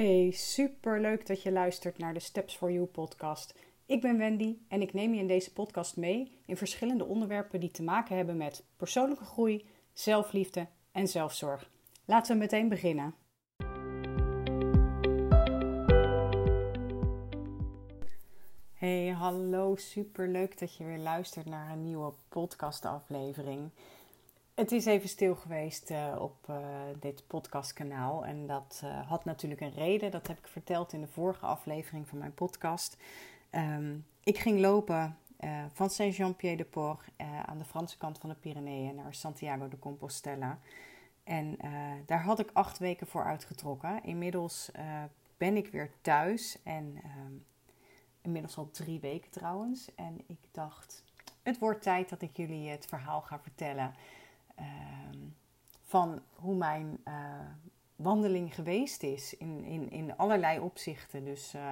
Hey, super leuk dat je luistert naar de Steps for You podcast. Ik ben Wendy en ik neem je in deze podcast mee in verschillende onderwerpen die te maken hebben met persoonlijke groei, zelfliefde en zelfzorg. Laten we meteen beginnen. Hey, hallo, super leuk dat je weer luistert naar een nieuwe podcastaflevering. Het is even stil geweest uh, op uh, dit podcastkanaal. En dat uh, had natuurlijk een reden. Dat heb ik verteld in de vorige aflevering van mijn podcast. Um, ik ging lopen van Saint-Jean-Pied-de-Port aan de Franse kant van de Pyreneeën naar Santiago de Compostela. En daar had ik acht weken voor uitgetrokken. Inmiddels ben ik weer thuis. En um, inmiddels al drie weken trouwens. En ik dacht, het wordt tijd dat ik jullie het verhaal ga vertellen Ehm, van hoe mijn uh, wandeling geweest is in, in, in allerlei opzichten. Dus uh,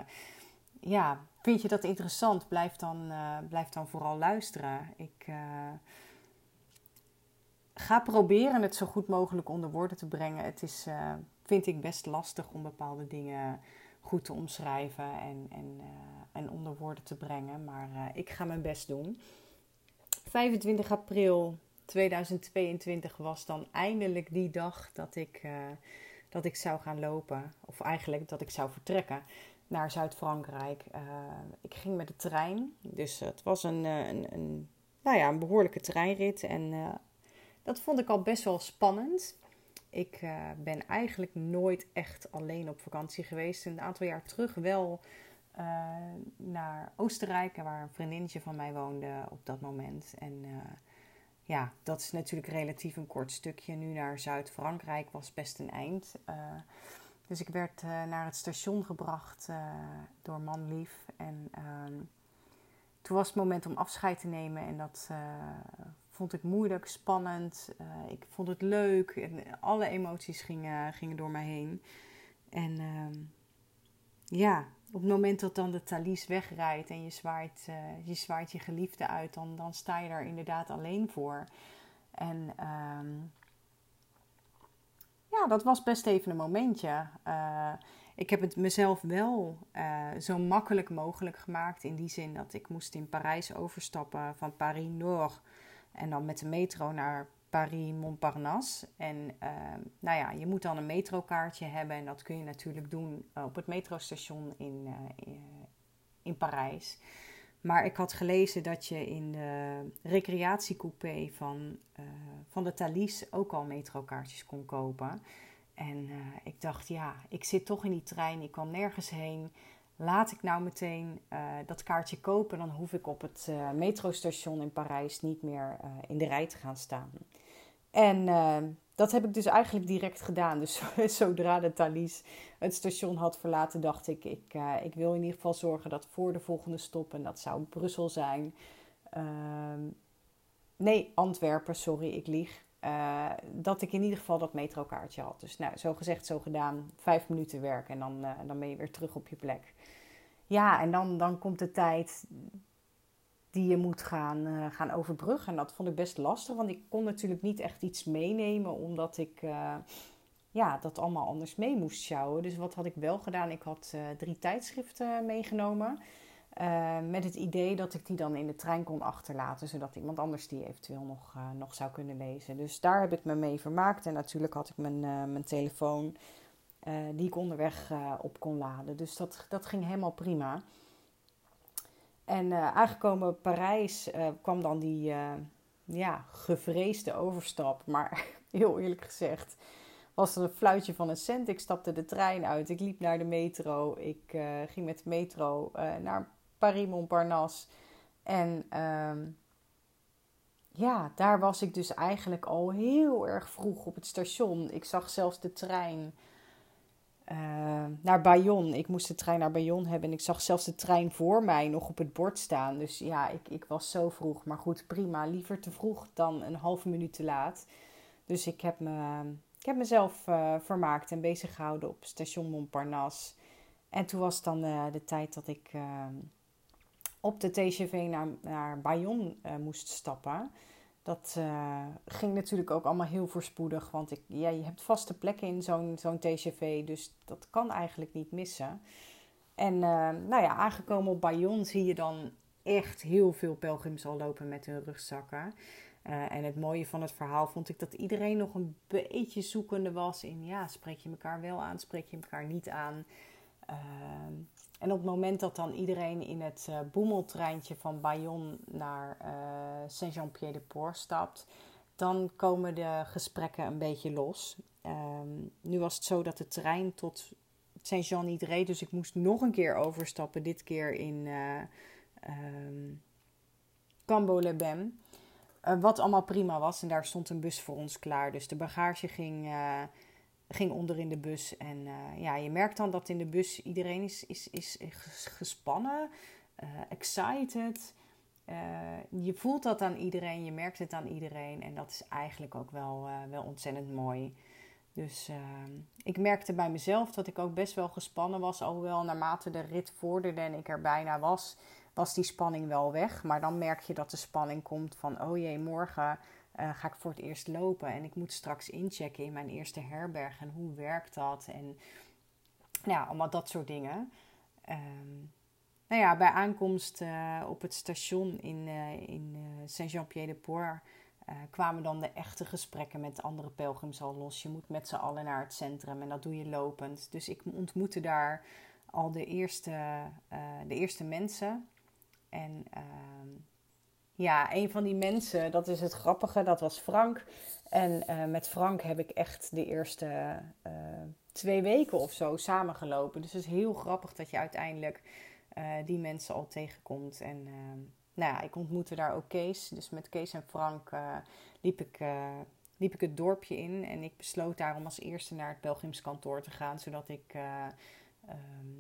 ja, vind je dat interessant? Blijf dan, uh, blijf dan vooral luisteren. Ik ga proberen het zo goed mogelijk onder woorden te brengen. Het is, vind ik, best lastig om bepaalde dingen goed te omschrijven en, en, en onder woorden te brengen. Maar ik ga mijn best doen. 25 april 2022 was dan eindelijk die dag dat ik, uh, dat ik zou gaan lopen. Of eigenlijk dat ik zou vertrekken naar Zuid-Frankrijk. Uh, ik ging met de trein. Dus het was een, eh, een, een, nou ja, een behoorlijke treinrit. En dat vond ik al best wel spannend. Ik ben eigenlijk nooit echt alleen op vakantie geweest. Een aantal jaar terug wel naar Oostenrijk, waar een vriendinnetje van mij woonde op dat moment. En ja, dat is natuurlijk relatief een kort stukje. Nu naar Zuid-Frankrijk was best een eind. Uh, dus ik werd uh, naar het station gebracht uh, door manlief. En ehm, toen was het moment om afscheid te nemen. En dat vond ik moeilijk, spannend. ik vond het leuk. En alle emoties gingen, gingen door mij heen. En ehm, ja, op het moment dat dan de Thalys wegrijdt en je zwaait, uh, je zwaait je geliefde uit, dan, dan sta je daar inderdaad alleen voor. En ehm, ja, dat was best even een momentje. Uh, ik heb het mezelf wel uh, zo makkelijk mogelijk gemaakt. In die zin dat ik moest in Parijs overstappen van Paris-Nord. En dan met de metro naar Paris-Montparnasse. En ehm, nou ja, je moet dan een metrokaartje hebben. En dat kun je natuurlijk doen op het metrostation in, uh, in Parijs. Maar ik had gelezen dat je in de recreatiecoupé van, uh, van de Thalys ook al metrokaartjes kon kopen. En ik dacht, ja, ik zit toch in die trein, ik kan nergens heen. Laat ik nou meteen dat kaartje kopen, dan hoef ik op het metrostation in Parijs niet meer in de rij te gaan staan. En uh, dat heb ik dus eigenlijk direct gedaan. Dus zodra de Thalys het station had verlaten, dacht ik: ik, uh, ik wil in ieder geval zorgen dat voor de volgende stop, en dat zou Brussel zijn. Uh, nee, Antwerpen, sorry, ik lieg. Uh, dat ik in ieder geval dat metrokaartje had. Dus nou, zo gezegd, zo gedaan. Vijf minuten werk en dan, dan ben je weer terug op je plek. Ja, en dan, dan komt de tijd die je moet gaan, uh, gaan overbruggen. En dat vond ik best lastig, want ik kon natuurlijk niet echt iets meenemen, omdat ik uh, ja, dat allemaal anders mee moest sjouwen. Dus wat had ik wel gedaan? Ik had uh, drie tijdschriften meegenomen. met het idee dat ik die dan in de trein kon achterlaten, zodat iemand anders die eventueel nog, nog zou kunnen lezen. Dus daar heb ik me mee vermaakt. En natuurlijk had ik mijn, mijn telefoon, die ik onderweg op kon laden. Dus dat, dat ging helemaal prima. En uh, aangekomen Parijs uh, kwam dan die uh, ja, gevreesde overstap. Maar heel eerlijk gezegd was het een fluitje van een cent. Ik stapte de trein uit. Ik liep naar de metro. Ik ging met de metro naar Paris-Montparnasse. En uh, ja, daar was ik dus eigenlijk al heel erg vroeg op het station. Ik zag zelfs de trein uh, naar Bayonne. Ik moest de trein naar Bayonne hebben en ik zag zelfs de trein voor mij nog op het bord staan. Dus ja, ik, ik was zo vroeg. Maar goed, prima. Liever te vroeg dan een halve minuut te laat. Dus ik heb, me, ik heb mezelf uh, vermaakt en bezig gehouden op station Montparnasse. En toen was dan uh, de tijd dat ik op de TGV naar, naar Bayonne moest stappen. Dat uh, ging natuurlijk ook allemaal heel voorspoedig. Want ik, ja, je hebt vaste plekken in zo'n zo'n TGV. Dus dat kan eigenlijk niet missen. En uh, nou ja, aangekomen op Bayonne zie je dan echt heel veel pelgrims al lopen met hun rugzakken. Uh, en het mooie van het verhaal vond ik dat iedereen nog een beetje zoekende was in... ja, spreek je elkaar wel aan, spreek je elkaar niet aan... Ehm, en op het moment dat dan iedereen in het uh, boemeltreintje van Bayonne naar uh, Saint-Jean-Pied-de-Port stapt, dan komen de gesprekken een beetje los. Um, nu was het zo dat de trein tot Saint-Jean niet reed, dus ik moest nog een keer overstappen, dit keer in uh, um, Cambo-les-Bains. wat allemaal prima was en daar stond een bus voor ons klaar. Dus de bagage ging ging onder in de bus. En uh, ja, je merkt dan dat in de bus iedereen is, is, is gespannen, uh, excited. Uh, je voelt dat aan iedereen, je merkt het aan iedereen. En dat is eigenlijk ook wel, wel ontzettend mooi. Dus ik merkte bij mezelf dat ik ook best wel gespannen was. Alhoewel naarmate de rit vorderde en ik er bijna was, was die spanning wel weg. Maar dan merk je dat de spanning komt van, oh jee, morgen uh, ga ik voor het eerst lopen en ik moet straks inchecken in mijn eerste herberg en hoe werkt dat en nou ja, allemaal dat soort dingen. Um, nou ja, bij aankomst uh, op het station in, uh, in Saint-Jean-Pied-de-Port kwamen dan de echte gesprekken met andere pelgrims al los. Je moet met z'n allen naar het centrum en dat doe je lopend. Dus ik ontmoette daar al de eerste, de eerste mensen. En ehm, ja, een van die mensen, dat is het grappige, dat was Frank. En uh, met Frank heb ik echt de eerste uh, twee weken of zo samengelopen. Dus het is heel grappig dat je uiteindelijk uh, die mensen al tegenkomt. En nou ja, ik ontmoette daar ook Kees. Dus met Kees en Frank liep, ik, liep ik het dorpje in. En ik besloot daarom als eerste naar het Belgiums kantoor te gaan. Zodat ik... Um,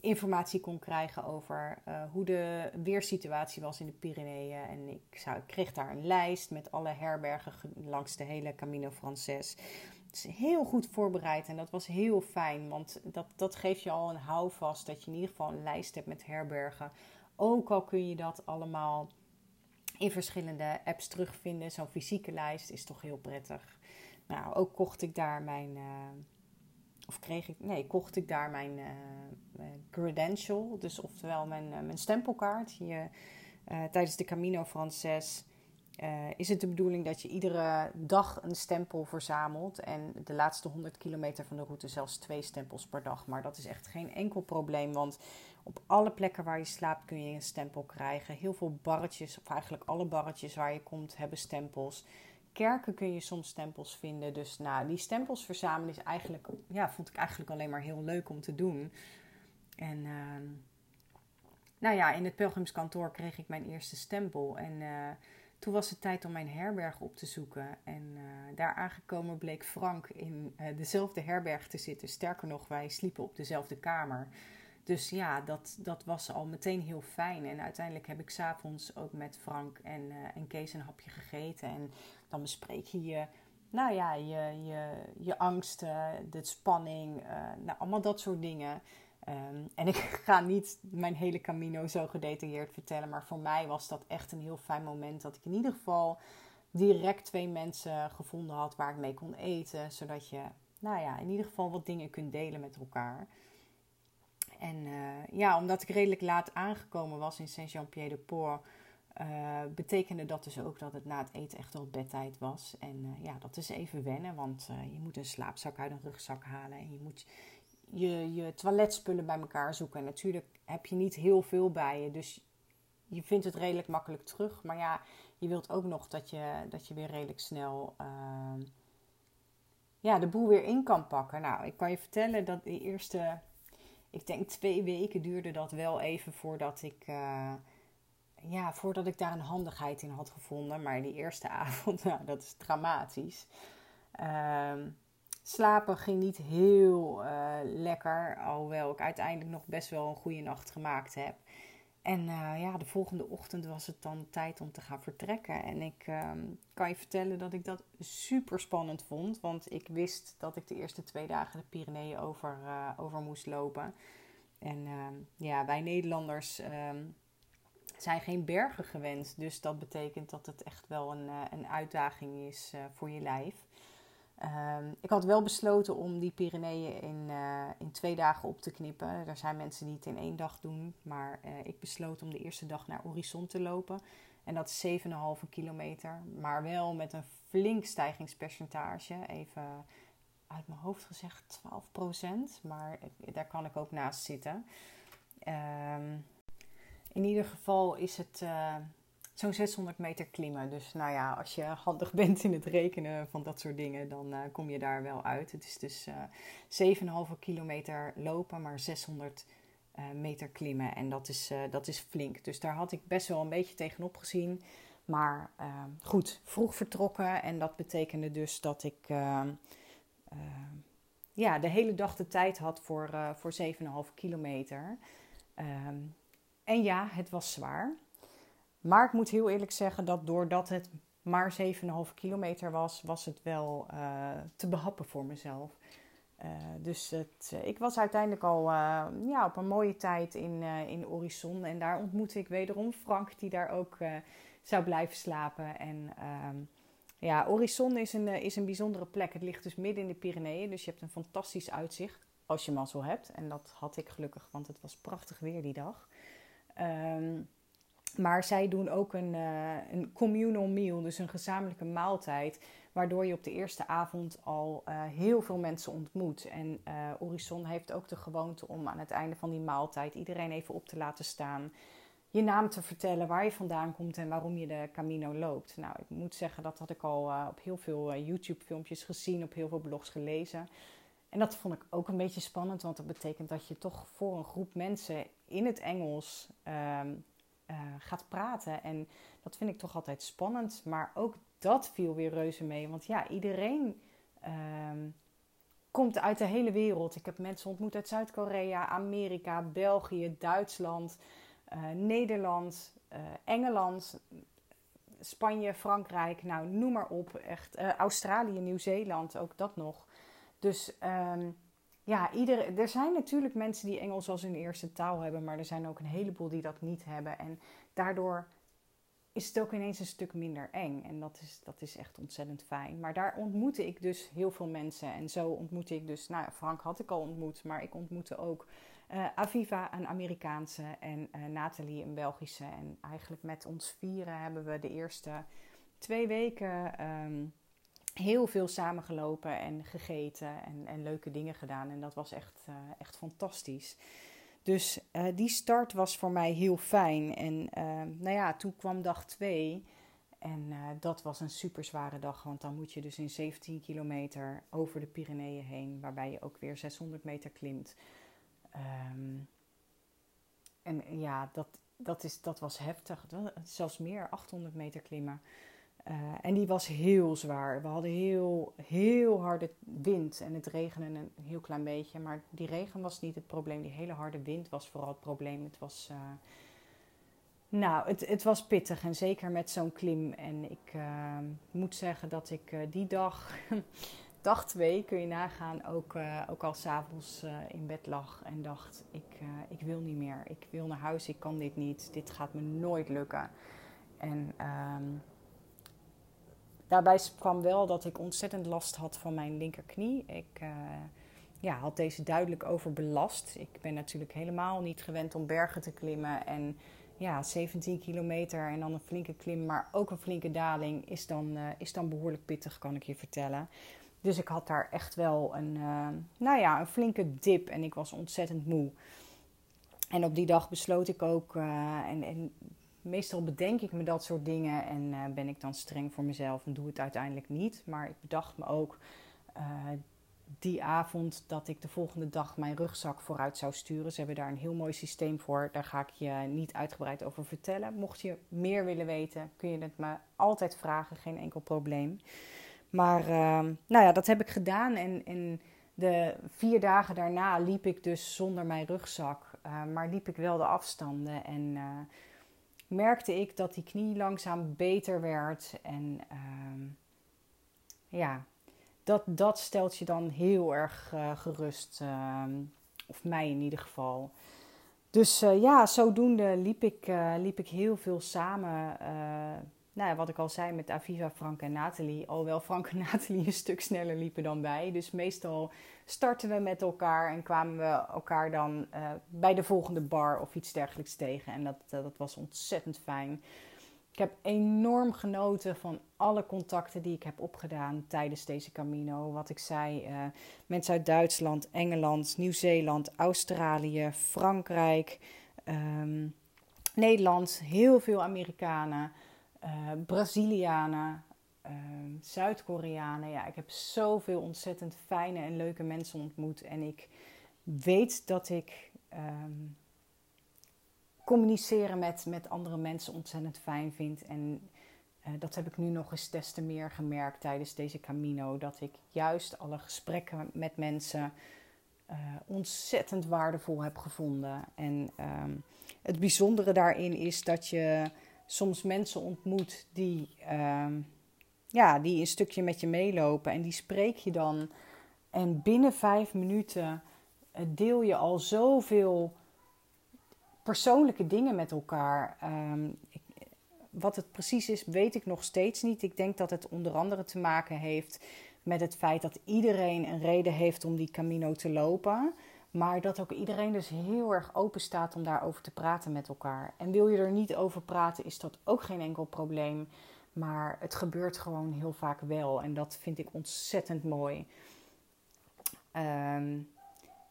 informatie kon krijgen over uh, hoe de weersituatie was in de Pyreneeën. En ik, zou, ik kreeg daar een lijst met alle herbergen langs de hele Camino Frances. Het is heel goed voorbereid en dat was heel fijn, want dat, dat geeft je al een houvast dat je in ieder geval een lijst hebt met herbergen. Ook al kun je dat allemaal in verschillende apps terugvinden, zo'n fysieke lijst is toch heel prettig. Nou, ook kocht ik daar mijn. Uh, of kreeg ik, nee, kocht ik daar mijn, uh, credential, dus oftewel mijn, uh, mijn stempelkaart. Je, uh, tijdens de Camino Frances is het de bedoeling dat je iedere dag een stempel verzamelt. En de laatste 100 kilometer van de route zelfs twee stempels per dag. Maar dat is echt geen enkel probleem, want op alle plekken waar je slaapt kun je een stempel krijgen. Heel veel barretjes, of eigenlijk alle barretjes waar je komt, hebben stempels kerken kun je soms stempels vinden. Dus nou, die stempels verzamelen is eigenlijk, ja, vond ik eigenlijk alleen maar heel leuk om te doen. En uh, nou ja, in het pelgrimskantoor kreeg ik mijn eerste stempel. En uh, toen was het tijd om mijn herberg op te zoeken. En uh, daar aangekomen bleek Frank in eh, dezelfde herberg te zitten. Sterker nog, wij sliepen op dezelfde kamer. Dus ja, dat, dat was al meteen heel fijn. En uiteindelijk heb ik s'avonds ook met Frank en, en Kees een hapje gegeten. En dan bespreek je je, nou ja, je, je, je angsten, de spanning, uh, nou, allemaal dat soort dingen. Um, en ik ga niet mijn hele Camino zo gedetailleerd vertellen. Maar voor mij was dat echt een heel fijn moment. Dat ik in ieder geval direct twee mensen gevonden had waar ik mee kon eten. Zodat je, nou ja, in ieder geval wat dingen kunt delen met elkaar. En uh, ja, omdat ik redelijk laat aangekomen was in Saint-Jean-Pied-de-Port, uh, betekende dat dus ook dat het na het eten echt al bedtijd was. En uh, ja, dat is even wennen, want je moet een slaapzak uit een rugzak halen en je moet je, je toiletspullen bij elkaar zoeken. En natuurlijk heb je niet heel veel bij je, dus je vindt het redelijk makkelijk terug. Maar ja, je wilt ook nog dat je, dat je weer redelijk snel ehm, ja, de boel weer in kan pakken. Nou, ik kan je vertellen dat de eerste ik denk twee weken duurde dat wel even voordat ik, ja, voordat ik daar een handigheid in had gevonden. Maar die eerste avond, nou, dat is dramatisch. Uh, slapen ging niet heel uh, lekker, alhoewel ik uiteindelijk nog best wel een goede nacht gemaakt heb. En uh, ja, de volgende ochtend was het dan tijd om te gaan vertrekken. En ik uh, kan je vertellen dat ik dat super spannend vond. Want ik wist dat ik de eerste twee dagen de Pyreneeën over, uh, over moest lopen. En uh, ja, wij Nederlanders, ehm, zijn geen bergen gewend. Dus dat betekent dat het echt wel een, een uitdaging is voor je lijf. Ehm, ik had wel besloten om die Pyreneeën in, in twee dagen op te knippen. Er zijn mensen die het in één dag doen. Maar ik besloot om de eerste dag naar Horizon te lopen. En dat is 7,5 kilometer. Maar wel met een flink stijgingspercentage. Even uit mijn hoofd gezegd 12%. Maar daar kan ik ook naast zitten. Ehm, in ieder geval is het uh, zo'n 600 meter klimmen. Dus nou ja, als je handig bent in het rekenen van dat soort dingen, dan uh, kom je daar wel uit. Het is dus uh, eh, 7,5 kilometer lopen, maar 600 meter klimmen. En dat is, dat is flink. Dus daar had ik best wel een beetje tegenop gezien. Maar ehm, goed, vroeg vertrokken. En dat betekende dus dat ik ehm, ehm, ja, de hele dag de tijd had voor, voor 7,5 kilometer. En ja, het was zwaar. Maar ik moet heel eerlijk zeggen dat doordat het maar 7,5 kilometer was, was het wel uh, te behappen voor mezelf. Uh, dus het, ik was uiteindelijk al ja, op een mooie tijd in, in Horizon. En daar ontmoette ik wederom Frank, die daar ook zou blijven slapen. En ehm, ja, Horizon is een, is een bijzondere plek. Het ligt dus midden in de Pyreneeën, dus je hebt een fantastisch uitzicht. Als je mazzel hebt. En dat had ik gelukkig, want het was prachtig weer die dag. Um, maar zij doen ook een, uh, een communal meal, dus een gezamenlijke maaltijd. Waardoor je op de eerste avond al uh, heel veel mensen ontmoet. En uh, Horizon heeft ook de gewoonte om aan het einde van die maaltijd iedereen even op te laten staan je naam te vertellen, waar je vandaan komt en waarom je de Camino loopt. Nou, ik moet zeggen, dat had ik al op heel veel YouTube-filmpjes gezien, op heel veel blogs gelezen. En dat vond ik ook een beetje spannend, want dat betekent dat je toch voor een groep mensen in het Engels um, uh, gaat praten. En dat vind ik toch altijd spannend. Maar ook dat viel weer reuze mee, want ja, iedereen. Um, komt uit de hele wereld. Ik heb mensen ontmoet uit Zuid-Korea, Amerika, België, Duitsland, uh, Nederland, uh, Engeland, Spanje, Frankrijk, nou noem maar op. Echt, Australië, Nieuw-Zeeland, ook dat nog. Dus um, ja, ieder, er zijn natuurlijk mensen die Engels als hun eerste taal hebben, maar er zijn ook een heleboel die dat niet hebben. En daardoor is het ook ineens een stuk minder eng. En dat is, dat is echt ontzettend fijn. Maar daar ontmoette ik dus heel veel mensen. En zo ontmoette ik dus, nou Frank had ik al ontmoet, maar ik ontmoette ook uh, Aviva, een Amerikaanse, en uh, Nathalie, een Belgische. En eigenlijk met ons vieren hebben we de eerste twee weken um, heel veel samengelopen en gegeten en, en, leuke dingen gedaan. En dat was echt, uh, echt fantastisch. Dus die start was voor mij heel fijn. En ehm, nou ja, toen kwam dag twee. En dat was een super zware dag, want dan moet je dus in 17 kilometer over de Pyreneeën heen, waarbij je ook weer 600 meter klimt. Um, en ja, dat, dat, is, dat was heftig. Zelfs meer, 800 meter klimmen. Uh, en die was heel zwaar. We hadden heel, heel harde wind en het regende een heel klein beetje. Maar die regen was niet het probleem. Die hele harde wind was vooral het probleem. Het was, uh, nou, het, het was pittig en zeker met zo'n klim. En ik uh, moet zeggen dat ik die dag dag twee kun je nagaan, ook, ook al s'avonds in bed lag en dacht: ik, ik wil niet meer, ik wil naar huis, ik kan dit niet, dit gaat me nooit lukken. En um, daarbij kwam wel dat ik ontzettend last had van mijn linkerknie. Ik ja, had deze duidelijk overbelast. Ik ben natuurlijk helemaal niet gewend om bergen te klimmen. En ja, 17 kilometer en dan een flinke klim, maar ook een flinke daling is dan, is dan behoorlijk pittig, kan ik je vertellen. Dus ik had daar echt wel een, uh, nou ja, een flinke dip en ik was ontzettend moe. En op die dag besloot ik ook, en, en, meestal bedenk ik me dat soort dingen en uh, ben ik dan streng voor mezelf en doe het uiteindelijk niet. Maar ik bedacht me ook die avond dat ik de volgende dag mijn rugzak vooruit zou sturen. Ze hebben daar een heel mooi systeem voor. Daar ga ik je niet uitgebreid over vertellen. Mocht je meer willen weten, kun je het me altijd vragen, geen enkel probleem. Maar uh, nou ja, dat heb ik gedaan. En, en de vier dagen daarna liep ik dus zonder mijn rugzak. Uh, maar liep ik wel de afstanden. En merkte ik dat die knie langzaam beter werd. En ehm, ja, dat, dat stelt je dan heel erg uh, gerust. Ehm, of mij in ieder geval. Dus uh, ja, zodoende liep ik, uh, liep ik heel veel samen. Nou wat ik al zei met Aviva, Frank en Nathalie. Alhoewel Frank en Nathalie een stuk sneller liepen dan wij. Dus meestal startten we met elkaar en kwamen we elkaar dan bij de volgende bar of iets dergelijks tegen. En dat, dat was ontzettend fijn. Ik heb enorm genoten van alle contacten die ik heb opgedaan tijdens deze Camino. Wat ik zei, uh, mensen uit Duitsland, Engeland, Nieuw-Zeeland, Australië, Frankrijk, um, Nederland, heel veel Amerikanen, uh, Brazilianen, uh, Zuid-Koreanen. Ja, ik heb zoveel ontzettend fijne en leuke mensen ontmoet. En ik weet dat ik. Um, communiceren met, met andere mensen ontzettend fijn vind. En uh, dat heb ik nu nog eens des te meer gemerkt tijdens deze Camino. Dat ik juist alle gesprekken met mensen uh, ontzettend waardevol heb gevonden. En um, het bijzondere daarin is dat je soms mensen ontmoet die, um, ja, die een stukje met je meelopen. En die spreek je dan. En binnen vijf minuten uh, deel je al zoveel persoonlijke dingen met elkaar. Um, ik, wat het precies is, weet ik nog steeds niet. Ik denk dat het onder andere te maken heeft met het feit dat iedereen een reden heeft om die Camino te lopen. Maar dat ook iedereen dus heel erg open staat om daarover te praten met elkaar. En wil je er niet over praten, is dat ook geen enkel probleem. Maar het gebeurt gewoon heel vaak wel. En dat vind ik ontzettend mooi. Um,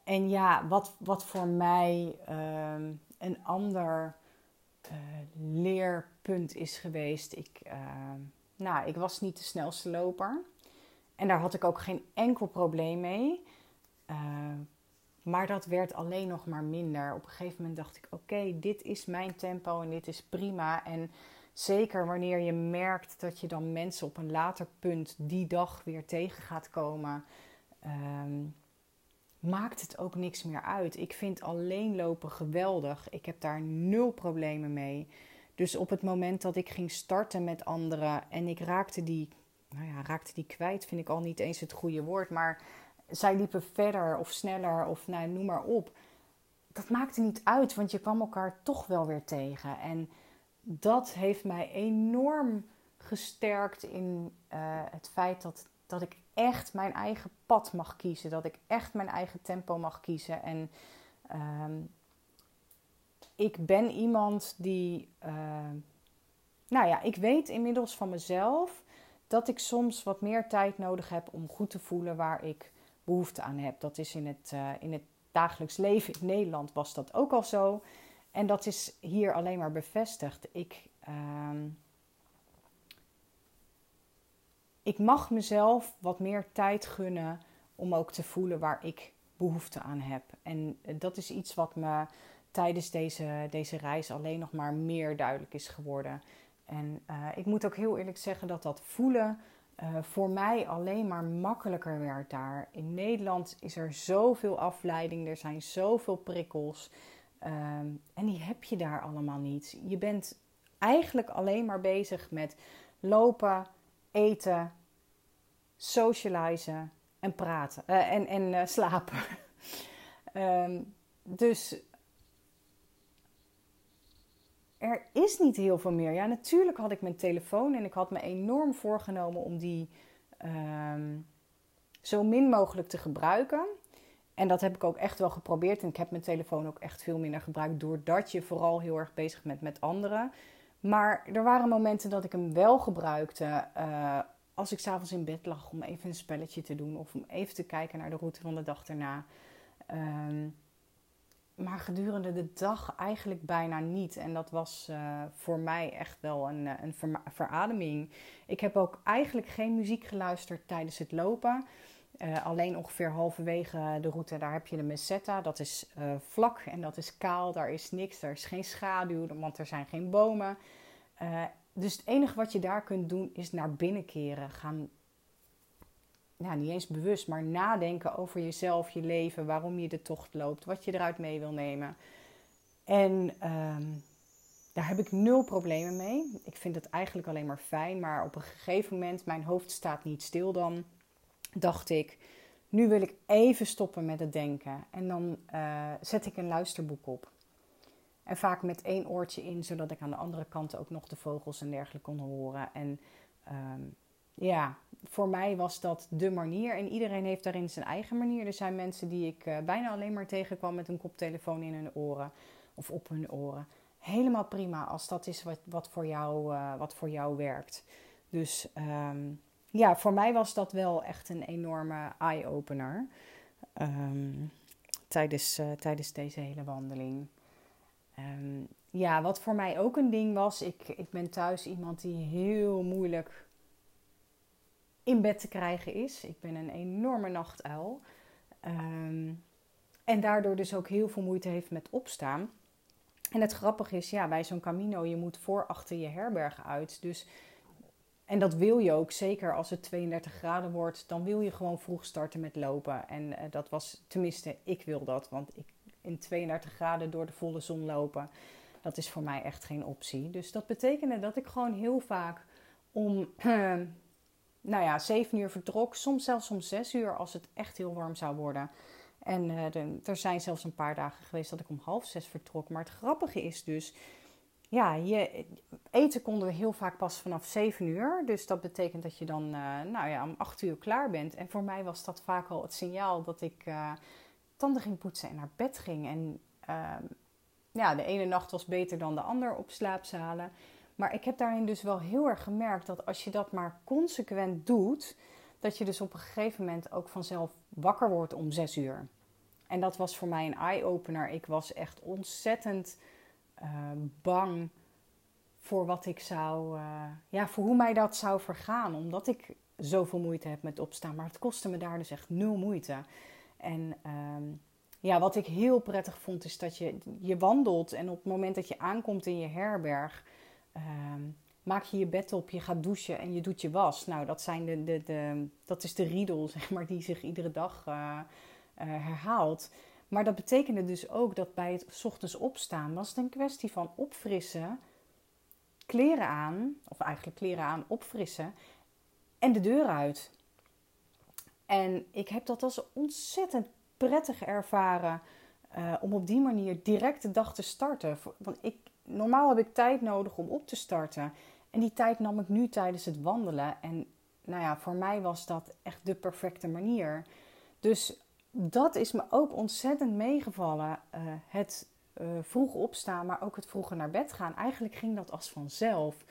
en ja, wat, wat voor mij um, een ander uh, leerpunt is geweest. Ik, uh, nou, ik was niet de snelste loper. En daar had ik ook geen enkel probleem mee. Maar dat werd alleen nog maar minder. Op een gegeven moment dacht ik: oké, dit is mijn tempo en dit is prima. En zeker wanneer je merkt dat je dan mensen op een later punt die dag weer tegen gaat komen. Ehm, maakt het ook niks meer uit. Ik vind alleen lopen geweldig. Ik heb daar nul problemen mee. Dus op het moment dat ik ging starten met anderen en ik raakte die, nou ja, raakte die kwijt, vind ik al niet eens het goede woord. Maar zij liepen verder of sneller of nou, noem maar op. Dat maakte niet uit, want je kwam elkaar toch wel weer tegen. En dat heeft mij enorm gesterkt in uh, het feit dat, dat ik echt mijn eigen pad mag kiezen. Dat ik echt mijn eigen tempo mag kiezen. En um, ik ben iemand die. Uh, nou ja, ik weet inmiddels van mezelf dat ik soms wat meer tijd nodig heb om goed te voelen waar ik behoefte aan heb. Dat is in het, uh, in het dagelijks leven in Nederland was dat ook al zo. En dat is hier alleen maar bevestigd. Ik. Uh, ik mag mezelf wat meer tijd gunnen om ook te voelen waar ik behoefte aan heb. En eh, dat is iets wat me tijdens deze, deze reis alleen nog maar meer duidelijk is geworden. En uh, ik moet ook heel eerlijk zeggen dat dat voelen uh, voor mij alleen maar makkelijker werd daar. In Nederland is er zoveel afleiding, er zijn zoveel prikkels. Uh, en die heb je daar allemaal niet. Je bent eigenlijk alleen maar bezig met lopen, eten, socializen en praten uh, en, en uh, slapen. um, dus er is niet heel veel meer. Ja, natuurlijk had ik mijn telefoon en ik had me enorm voorgenomen om die um, zo min mogelijk te gebruiken. En dat heb ik ook echt wel geprobeerd. En ik heb mijn telefoon ook echt veel minder gebruikt. Doordat je vooral heel erg bezig bent met anderen. Maar er waren momenten dat ik hem wel gebruikte. Uh, als ik s'avonds in bed lag om even een spelletje te doen of om even te kijken naar de route van de dag erna. Um, maar gedurende de dag eigenlijk bijna niet. En dat was uh, voor mij echt wel een, eh, een ver verademing. Ik heb ook eigenlijk geen muziek geluisterd tijdens het lopen. Uh, alleen ongeveer halverwege de route, daar heb je de Meseta. Dat is vlak en dat is kaal. Daar is niks, er is geen schaduw, want er zijn geen bomen. Dus het enige wat je daar kunt doen is naar binnen keren. Gaan, ja, niet eens bewust, maar nadenken over jezelf, je leven, waarom je de tocht loopt, wat je eruit mee wil nemen. En um, daar heb ik nul problemen mee. Ik vind het eigenlijk alleen maar fijn. Maar op een gegeven moment, mijn hoofd staat niet stil dan, dacht ik, nu wil ik even stoppen met het denken. En dan uh, zet ik een luisterboek op. En vaak met één oortje in, zodat ik aan de andere kant ook nog de vogels en dergelijke kon horen. En ehm, ja, voor mij was dat de manier. En iedereen heeft daarin zijn eigen manier. Er zijn mensen die ik uh, bijna alleen maar tegenkwam met een koptelefoon in hun oren of op hun oren. Helemaal prima als dat is wat, wat, voor, jou, uh, wat voor jou werkt. Dus um, ja, voor mij was dat wel echt een enorme eye-opener. Um, tijdens, uh, tijdens deze hele wandeling. Um, ja, wat voor mij ook een ding was, ik, ik ben thuis iemand die heel moeilijk in bed te krijgen is. Ik ben een enorme nachtuil. Um, en daardoor dus ook heel veel moeite heeft met opstaan. En het grappige is, ja, bij zo'n Camino, je moet voor achter je herberg uit. Dus, en dat wil je ook, zeker als het 32 graden wordt, dan wil je gewoon vroeg starten met lopen. En uh, dat was, tenminste, ik wil dat, want ik, in 32 graden door de volle zon lopen, dat is voor mij echt geen optie. Dus dat betekende dat ik gewoon heel vaak om, nou ja, 7 uur vertrok, soms zelfs om 6 uur als het echt heel warm zou worden. En de, er zijn zelfs een paar dagen geweest dat ik om half zes vertrok. Maar het grappige is dus, ja, je, eten konden we heel vaak pas vanaf zeven uur. Dus dat betekent dat je dan, uh, nou ja, om acht uur klaar bent. En voor mij was dat vaak al het signaal dat ik uh, tanden ging poetsen en naar bed ging. En ehm, ja, de ene nacht was beter dan de ander op slaapzalen. Maar ik heb daarin dus wel heel erg gemerkt dat als je dat maar consequent doet, dat je dus op een gegeven moment ook vanzelf wakker wordt om zes uur. En dat was voor mij een eye-opener. Ik was echt ontzettend uh, bang voor wat ik zou, uh, ja, voor hoe mij dat zou vergaan. Omdat ik zoveel moeite heb met opstaan. Maar het kostte me daar dus echt nul moeite. En um, ja, wat ik heel prettig vond is dat je, je wandelt en op het moment dat je aankomt in je herberg, um, maak je je bed op, je gaat douchen en je doet je was. Nou, dat, zijn de, de, de, dat is de riedel, zeg maar, die zich iedere dag uh, uh, herhaalt. Maar dat betekende dus ook dat bij het ochtends opstaan was het een kwestie van opfrissen, kleren aan, of eigenlijk kleren aan, opfrissen en de deur uit. En ik heb dat als ontzettend prettig ervaren uh, om op die manier direct de dag te starten. Want ik, normaal heb ik tijd nodig om op te starten. En die tijd nam ik nu tijdens het wandelen. En nou ja, voor mij was dat echt de perfecte manier. Dus dat is me ook ontzettend meegevallen. Uh, het uh, vroeg opstaan, maar ook het vroeger naar bed gaan. Eigenlijk ging dat als vanzelf.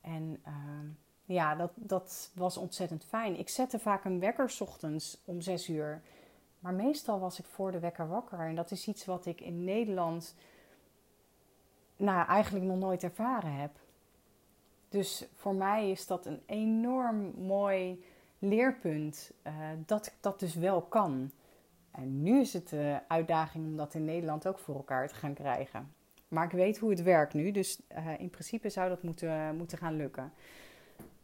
En uh, ja, dat, dat was ontzettend fijn. Ik zette vaak een wekker ochtends om zes uur. Maar meestal was ik voor de wekker wakker. En dat is iets wat ik in Nederland nou, eigenlijk nog nooit ervaren heb. Dus voor mij is dat een enorm mooi leerpunt uh, dat ik dat dus wel kan. En nu is het de uitdaging om dat in Nederland ook voor elkaar te gaan krijgen. Maar ik weet hoe het werkt nu, dus uh, in principe zou dat moeten, moeten gaan lukken.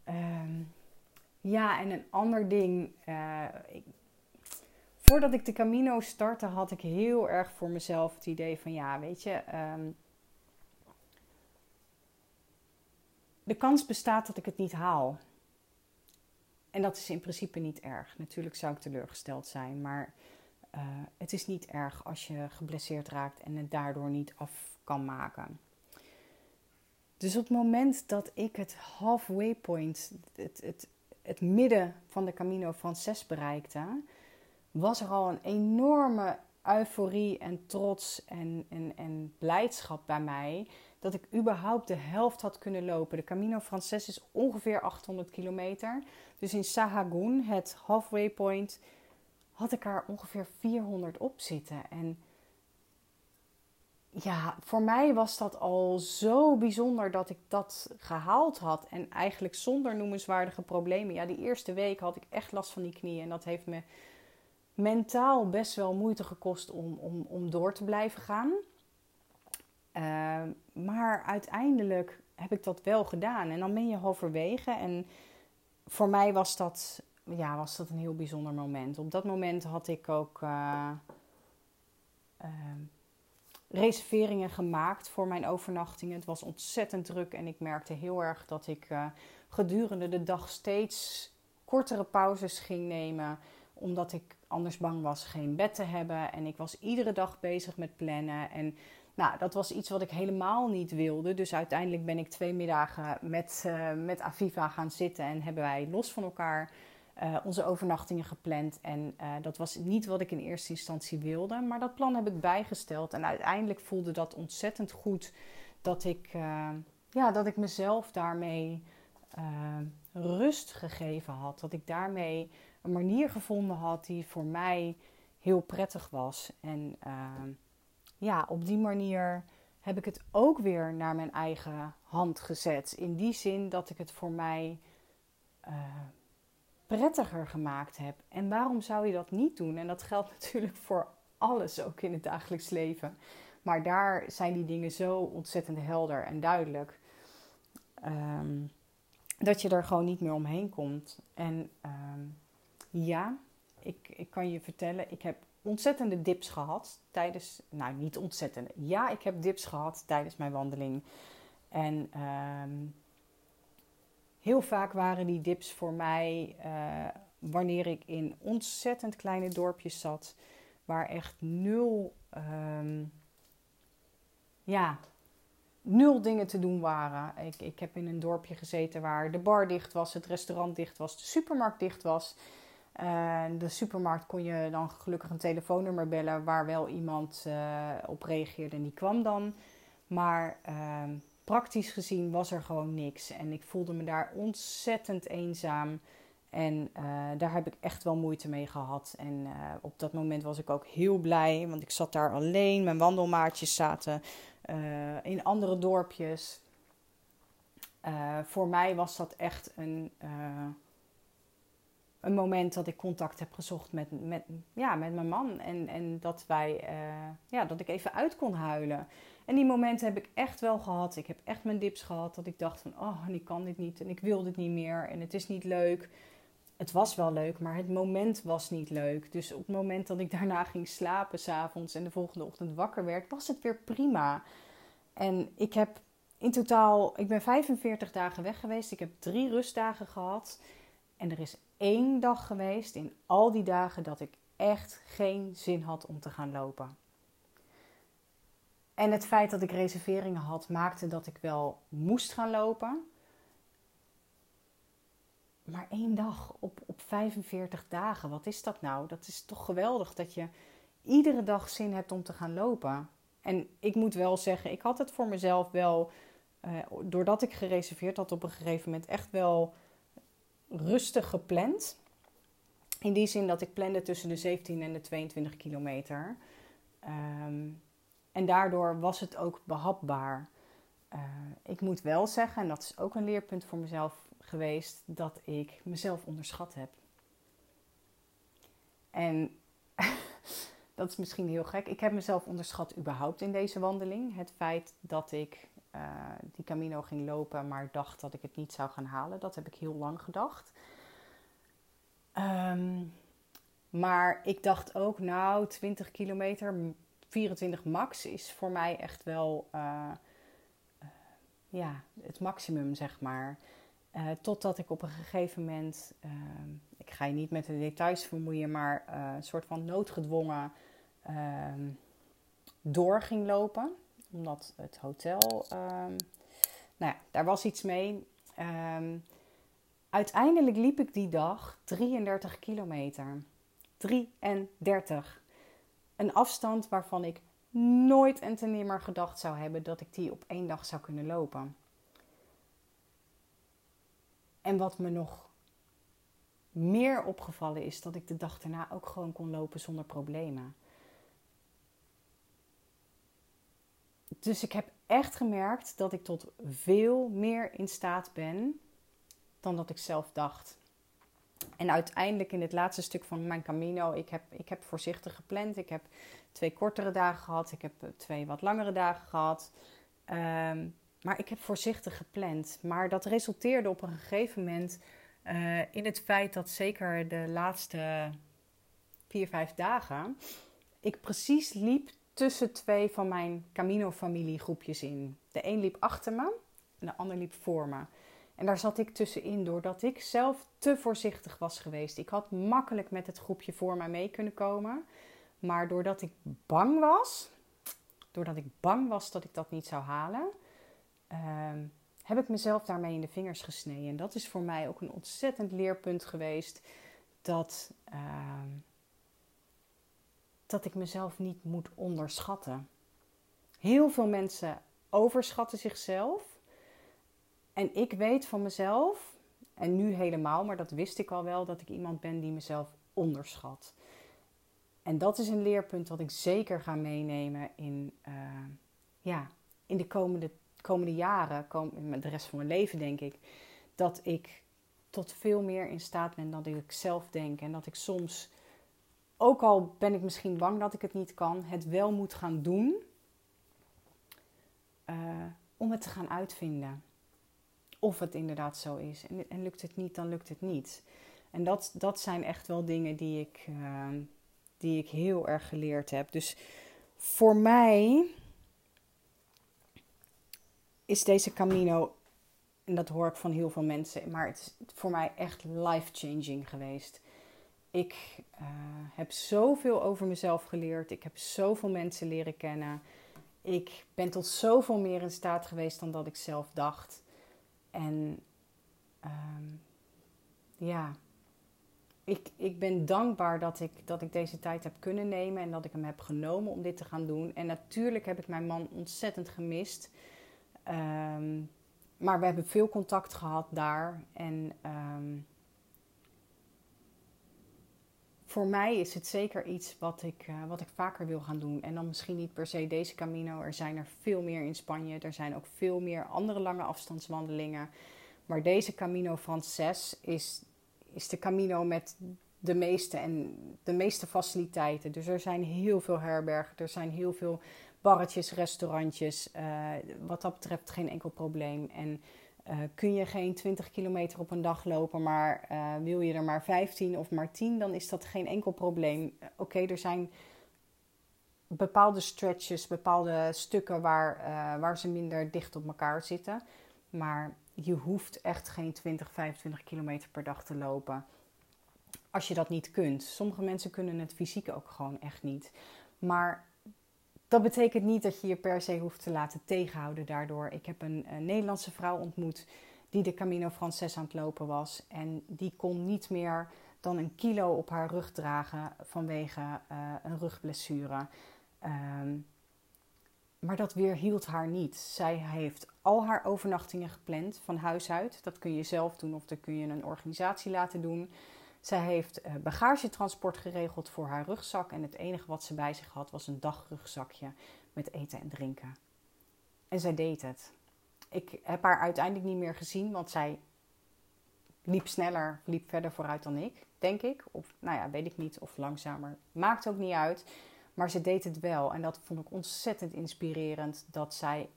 Uh, ja, en een ander ding. Ik, voordat ik de Camino startte, had ik heel erg voor mezelf het idee van: ja, weet je. Um, de kans bestaat dat ik het niet haal. En dat is in principe niet erg. Natuurlijk zou ik teleurgesteld zijn, maar uh, het is niet erg als je geblesseerd raakt en het daardoor niet af kan maken. Dus op het moment dat ik het halfway point, het, het, het midden van de Camino Frances bereikte, was er al een enorme euforie en trots en, en blijdschap bij mij dat ik überhaupt de helft had kunnen lopen. De Camino Frances is ongeveer 800 kilometer. Dus in Sahagún, het halfway point, had ik er ongeveer 400 op zitten. En ja, voor mij was dat al zo bijzonder dat ik dat gehaald had. En eigenlijk zonder noemenswaardige problemen. Ja, die eerste week had ik echt last van die knieën. En dat heeft me mentaal best wel moeite gekost om, om, om door te blijven gaan. Uh, maar uiteindelijk heb ik dat wel gedaan. En dan ben je halverwege. En voor mij was dat, ja, was dat een heel bijzonder moment. Op dat moment had ik ook uh, uh, reserveringen gemaakt voor mijn overnachtingen. Het was ontzettend druk en ik merkte heel erg dat ik uh, gedurende de dag steeds kortere pauzes ging nemen. Omdat ik anders bang was geen bed te hebben. En ik was iedere dag bezig met plannen. En Nou, dat was iets wat ik helemaal niet wilde. Dus uiteindelijk ben ik twee middagen met, uh, met Aviva gaan zitten en hebben wij los van elkaar uh, onze overnachtingen gepland. En uh, dat was niet wat ik in eerste instantie wilde, maar dat plan heb ik bijgesteld. En uiteindelijk voelde dat ontzettend goed dat ik, ja, dat ik mezelf daarmee rust gegeven had. Dat ik daarmee een manier gevonden had die voor mij heel prettig was. En ja, op die manier heb ik het ook weer naar mijn eigen hand gezet. In die zin dat ik het voor mij uh, prettiger gemaakt heb. En waarom zou je dat niet doen? En dat geldt natuurlijk voor alles, ook in het dagelijks leven. Maar daar zijn die dingen zo ontzettend helder en duidelijk. Um, dat je er gewoon niet meer omheen komt. En um, ja, ik, ik kan je vertellen, ik heb ontzettende dips gehad tijdens, nou niet ontzettende, ja, ik heb dips gehad tijdens mijn wandeling. En um, heel vaak waren die dips voor mij uh, wanneer ik in ontzettend kleine dorpjes zat, waar echt nul, um, ja, nul dingen te doen waren. Ik, ik heb in een dorpje gezeten waar de bar dicht was, het restaurant dicht was, de supermarkt dicht was. En de supermarkt kon je dan gelukkig een telefoonnummer bellen waar wel iemand uh, op reageerde en die kwam dan. Maar uh, praktisch gezien was er gewoon niks. En ik voelde me daar ontzettend eenzaam. En uh, daar heb ik echt wel moeite mee gehad. En uh, op dat moment was ik ook heel blij, want ik zat daar alleen. Mijn wandelmaatjes zaten in andere dorpjes. voor mij was dat echt een een moment dat ik contact heb gezocht met, met, ja, met mijn man. En, en dat, wij, uh, ja, dat ik even uit kon huilen. En die momenten heb ik echt wel gehad. Ik heb echt mijn dips gehad. Dat ik dacht van, oh, ik kan dit niet. En ik wil dit niet meer. En het is niet leuk. Het was wel leuk, maar het moment was niet leuk. Dus op het moment dat ik daarna ging slapen s'avonds en de volgende ochtend wakker werd, was het weer prima. En ik heb in totaal, ik ben 45 dagen weg geweest. Ik heb drie rustdagen gehad. En er is één dag geweest in al die dagen dat ik echt geen zin had om te gaan lopen. En het feit dat ik reserveringen had, maakte dat ik wel moest gaan lopen. Maar één dag op, op 45 dagen, wat is dat nou? Dat is toch geweldig dat je iedere dag zin hebt om te gaan lopen. En ik moet wel zeggen, ik had het voor mezelf wel, uh, doordat ik gereserveerd had op een gegeven moment, echt wel rustig gepland. In die zin dat ik plande tussen de 17 en de 22 kilometer. Um, en daardoor was het ook behapbaar. Uh, ik moet wel zeggen, en dat is ook een leerpunt voor mezelf geweest, dat ik mezelf onderschat heb. En dat is misschien heel gek. Ik heb mezelf onderschat überhaupt in deze wandeling. Het feit dat ik uh, die Camino ging lopen, maar dacht dat ik het niet zou gaan halen. Dat heb ik heel lang gedacht. Um, maar ik dacht ook, nou, 20 kilometer, 24 max is voor mij echt wel uh, uh, ja, het maximum, zeg maar. totdat ik op een gegeven moment, ehm, ik ga je niet met de details vermoeien, maar een soort van noodgedwongen ehm, door ging lopen omdat het hotel, um, nou ja, daar was iets mee. Um, uiteindelijk liep ik die dag 33 kilometer. 33. Een afstand waarvan ik nooit en ten nimmer gedacht zou hebben dat ik die op één dag zou kunnen lopen. En wat me nog meer opgevallen is, dat ik de dag daarna ook gewoon kon lopen zonder problemen. Dus ik heb echt gemerkt dat ik tot veel meer in staat ben dan dat ik zelf dacht. En uiteindelijk in het laatste stuk van mijn Camino, ik heb, ik heb voorzichtig gepland. Ik heb twee kortere dagen gehad, ik heb twee wat langere dagen gehad. Um, maar ik heb voorzichtig gepland. Maar dat resulteerde op een gegeven moment uh, in het feit dat zeker de laatste vier, vijf dagen ik precies liep tussen twee van mijn Camino-familiegroepjes in. De een liep achter me en de ander liep voor me. En daar zat ik tussenin doordat ik zelf te voorzichtig was geweest. Ik had makkelijk met het groepje voor mij mee kunnen komen. Maar doordat ik bang was, doordat ik bang was dat ik dat niet zou halen, ehm, heb ik mezelf daarmee in de vingers gesneden. En dat is voor mij ook een ontzettend leerpunt geweest dat, ehm, dat ik mezelf niet moet onderschatten. Heel veel mensen overschatten zichzelf. En ik weet van mezelf, en nu helemaal, maar dat wist ik al wel, dat ik iemand ben die mezelf onderschat. En dat is een leerpunt dat ik zeker ga meenemen in, uh, ja, in de komende, komende jaren, kom, de rest van mijn leven denk ik. Dat ik tot veel meer in staat ben dan ik zelf denk. En dat ik soms, ook al ben ik misschien bang dat ik het niet kan, het wel moet gaan doen. Uh, om het te gaan uitvinden. Of het inderdaad zo is. En, en, lukt het niet, dan lukt het niet. En dat, dat zijn echt wel dingen die ik, uh, die ik heel erg geleerd heb. Dus voor mij is deze Camino, en dat hoor ik van heel veel mensen, maar het is voor mij echt life-changing geweest. Ik uh, heb zoveel over mezelf geleerd. Ik heb zoveel mensen leren kennen. Ik ben tot zoveel meer in staat geweest dan dat ik zelf dacht. En um, ja, ik, ik ben dankbaar dat ik, dat ik deze tijd heb kunnen nemen en dat ik hem heb genomen om dit te gaan doen. En natuurlijk heb ik mijn man ontzettend gemist. Um, maar we hebben veel contact gehad daar. En um, voor mij is het zeker iets wat ik, uh, wat ik vaker wil gaan doen. En dan misschien niet per se deze Camino. Er zijn er veel meer in Spanje. Er zijn ook veel meer andere lange afstandswandelingen. Maar deze Camino Frances is is de Camino met de meeste en de meeste faciliteiten. Dus er zijn heel veel herbergen, er zijn heel veel barretjes, restaurantjes. Uh, wat dat betreft geen enkel probleem. En uh, kun je geen 20 kilometer op een dag lopen, maar uh, wil je er maar 15 of maar 10, dan is dat geen enkel probleem. Oké, okay, er zijn bepaalde stretches, bepaalde stukken waar, waar ze minder dicht op elkaar zitten. Maar je hoeft echt geen 20, 25 kilometer per dag te lopen. Als je dat niet kunt. Sommige mensen kunnen het fysiek ook gewoon echt niet. Maar dat betekent niet dat je je per se hoeft te laten tegenhouden daardoor. Ik heb een, een Nederlandse vrouw ontmoet die de Camino Frances aan het lopen was. En die kon niet meer dan een kilo op haar rug dragen vanwege uh, een rugblessure. Um, maar dat weerhield haar niet. Zij heeft al haar overnachtingen gepland van huis uit. Dat kun je zelf doen of dat kun je een organisatie laten doen. Zij heeft uh, bagagetransport geregeld voor haar rugzak. En het enige wat ze bij zich had was een dagrugzakje met eten en drinken. En zij deed het. Ik heb haar uiteindelijk niet meer gezien, want zij liep sneller, liep verder vooruit dan ik, denk ik. Of nou ja, weet ik niet, of langzamer. Maakt ook niet uit. Maar ze deed het wel. En dat vond ik ontzettend inspirerend. Dat zij,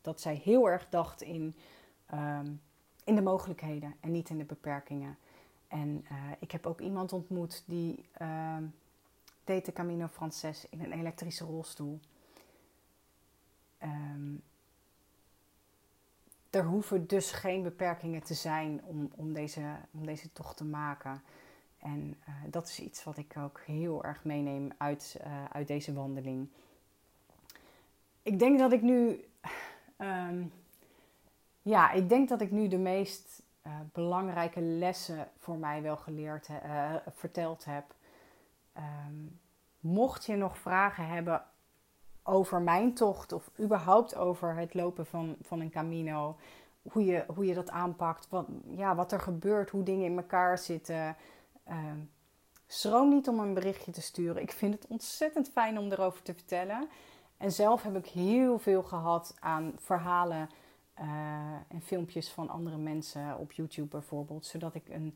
dat zij heel erg dacht in, um, in de mogelijkheden en niet in de beperkingen. En uh, ik heb ook iemand ontmoet die uh, deed de Camino Frances in een elektrische rolstoel. Um, er hoeven dus geen beperkingen te zijn om, om, deze, om deze tocht te maken. En uh, dat is iets wat ik ook heel erg meeneem uit, uh, uit deze wandeling. Ik denk dat ik nu. Um, ja, ik denk dat ik nu de meest uh, belangrijke lessen voor mij wel geleerd, verteld heb. Um, mocht je nog vragen hebben over mijn tocht of überhaupt over het lopen van, van een camino, hoe je, hoe je dat aanpakt, wat, ja, wat er gebeurt, hoe dingen in elkaar zitten. Uh, schroom niet om een berichtje te sturen. Ik vind het ontzettend fijn om erover te vertellen. En zelf heb ik heel veel gehad aan verhalen uh, en filmpjes van andere mensen op YouTube bijvoorbeeld. Zodat ik een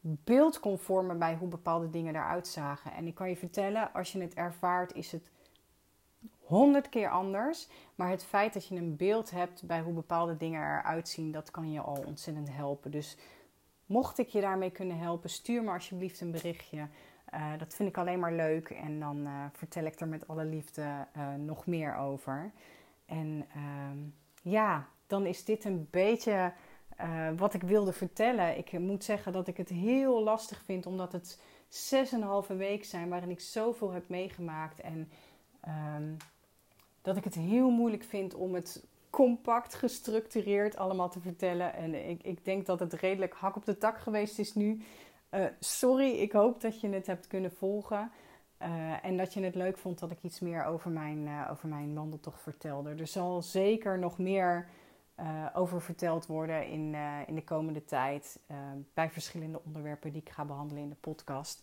beeld kon vormen bij hoe bepaalde dingen eruit zagen. En ik kan je vertellen, als je het ervaart, is het honderd keer anders. Maar het feit dat je een beeld hebt bij hoe bepaalde dingen eruit zien, dat kan je al ontzettend helpen. Dus Mocht ik je daarmee kunnen helpen, stuur me alsjeblieft een berichtje. Uh, dat vind ik alleen maar leuk en dan uh, vertel ik er met alle liefde nog meer over. En ehm, ja, dan is dit een beetje wat ik wilde vertellen. Ik moet zeggen dat ik het heel lastig vind, omdat het zes en een halve week zijn waarin ik zoveel heb meegemaakt. En um, dat ik het heel moeilijk vind om het compact, gestructureerd allemaal te vertellen. En ik, ik denk dat het redelijk hak op de tak geweest is nu. Uh, sorry, ik hoop dat je het hebt kunnen volgen. Uh, en dat je het leuk vond dat ik iets meer over mijn, uh, over mijn wandeltocht vertelde. Er zal zeker nog meer over verteld worden in, in de komende tijd. bij verschillende onderwerpen die ik ga behandelen in de podcast.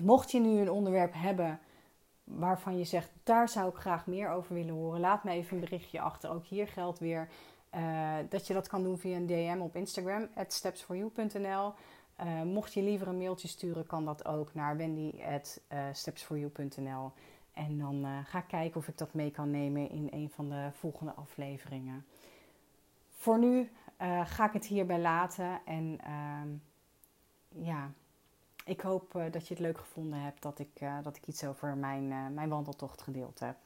Mocht je nu een onderwerp hebben waarvan je zegt, daar zou ik graag meer over willen horen, laat me even een berichtje achter. Ook hier geldt weer uh, dat je dat kan doen via een DM op Instagram, stepsforyou.nl. Uh, mocht je liever een mailtje sturen, kan dat ook naar wendy.stepsforyou.nl. En dan uh, ga ik kijken of ik dat mee kan nemen in een van de volgende afleveringen. Voor nu ga ik het hierbij laten. En ehm, ja, ik hoop uh, dat je het leuk gevonden hebt dat ik, dat ik iets over mijn, mijn wandeltocht gedeeld heb.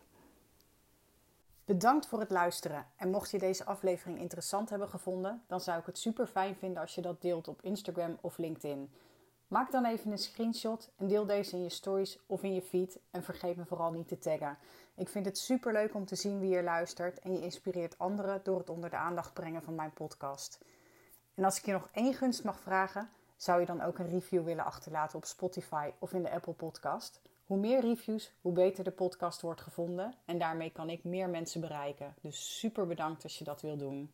Bedankt voor het luisteren. En mocht je deze aflevering interessant hebben gevonden, dan zou ik het super fijn vinden als je dat deelt op Instagram of LinkedIn. Maak dan even een screenshot en deel deze in je stories of in je feed. En vergeet me vooral niet te taggen. Ik vind het super leuk om te zien wie er luistert en je inspireert anderen door het onder de aandacht brengen van mijn podcast. En als ik je nog één gunst mag vragen, zou je dan ook een review willen achterlaten op Spotify of in de Apple Podcast? Hoe meer reviews, hoe beter de podcast wordt gevonden en daarmee kan ik meer mensen bereiken. Dus super bedankt als je dat wil doen.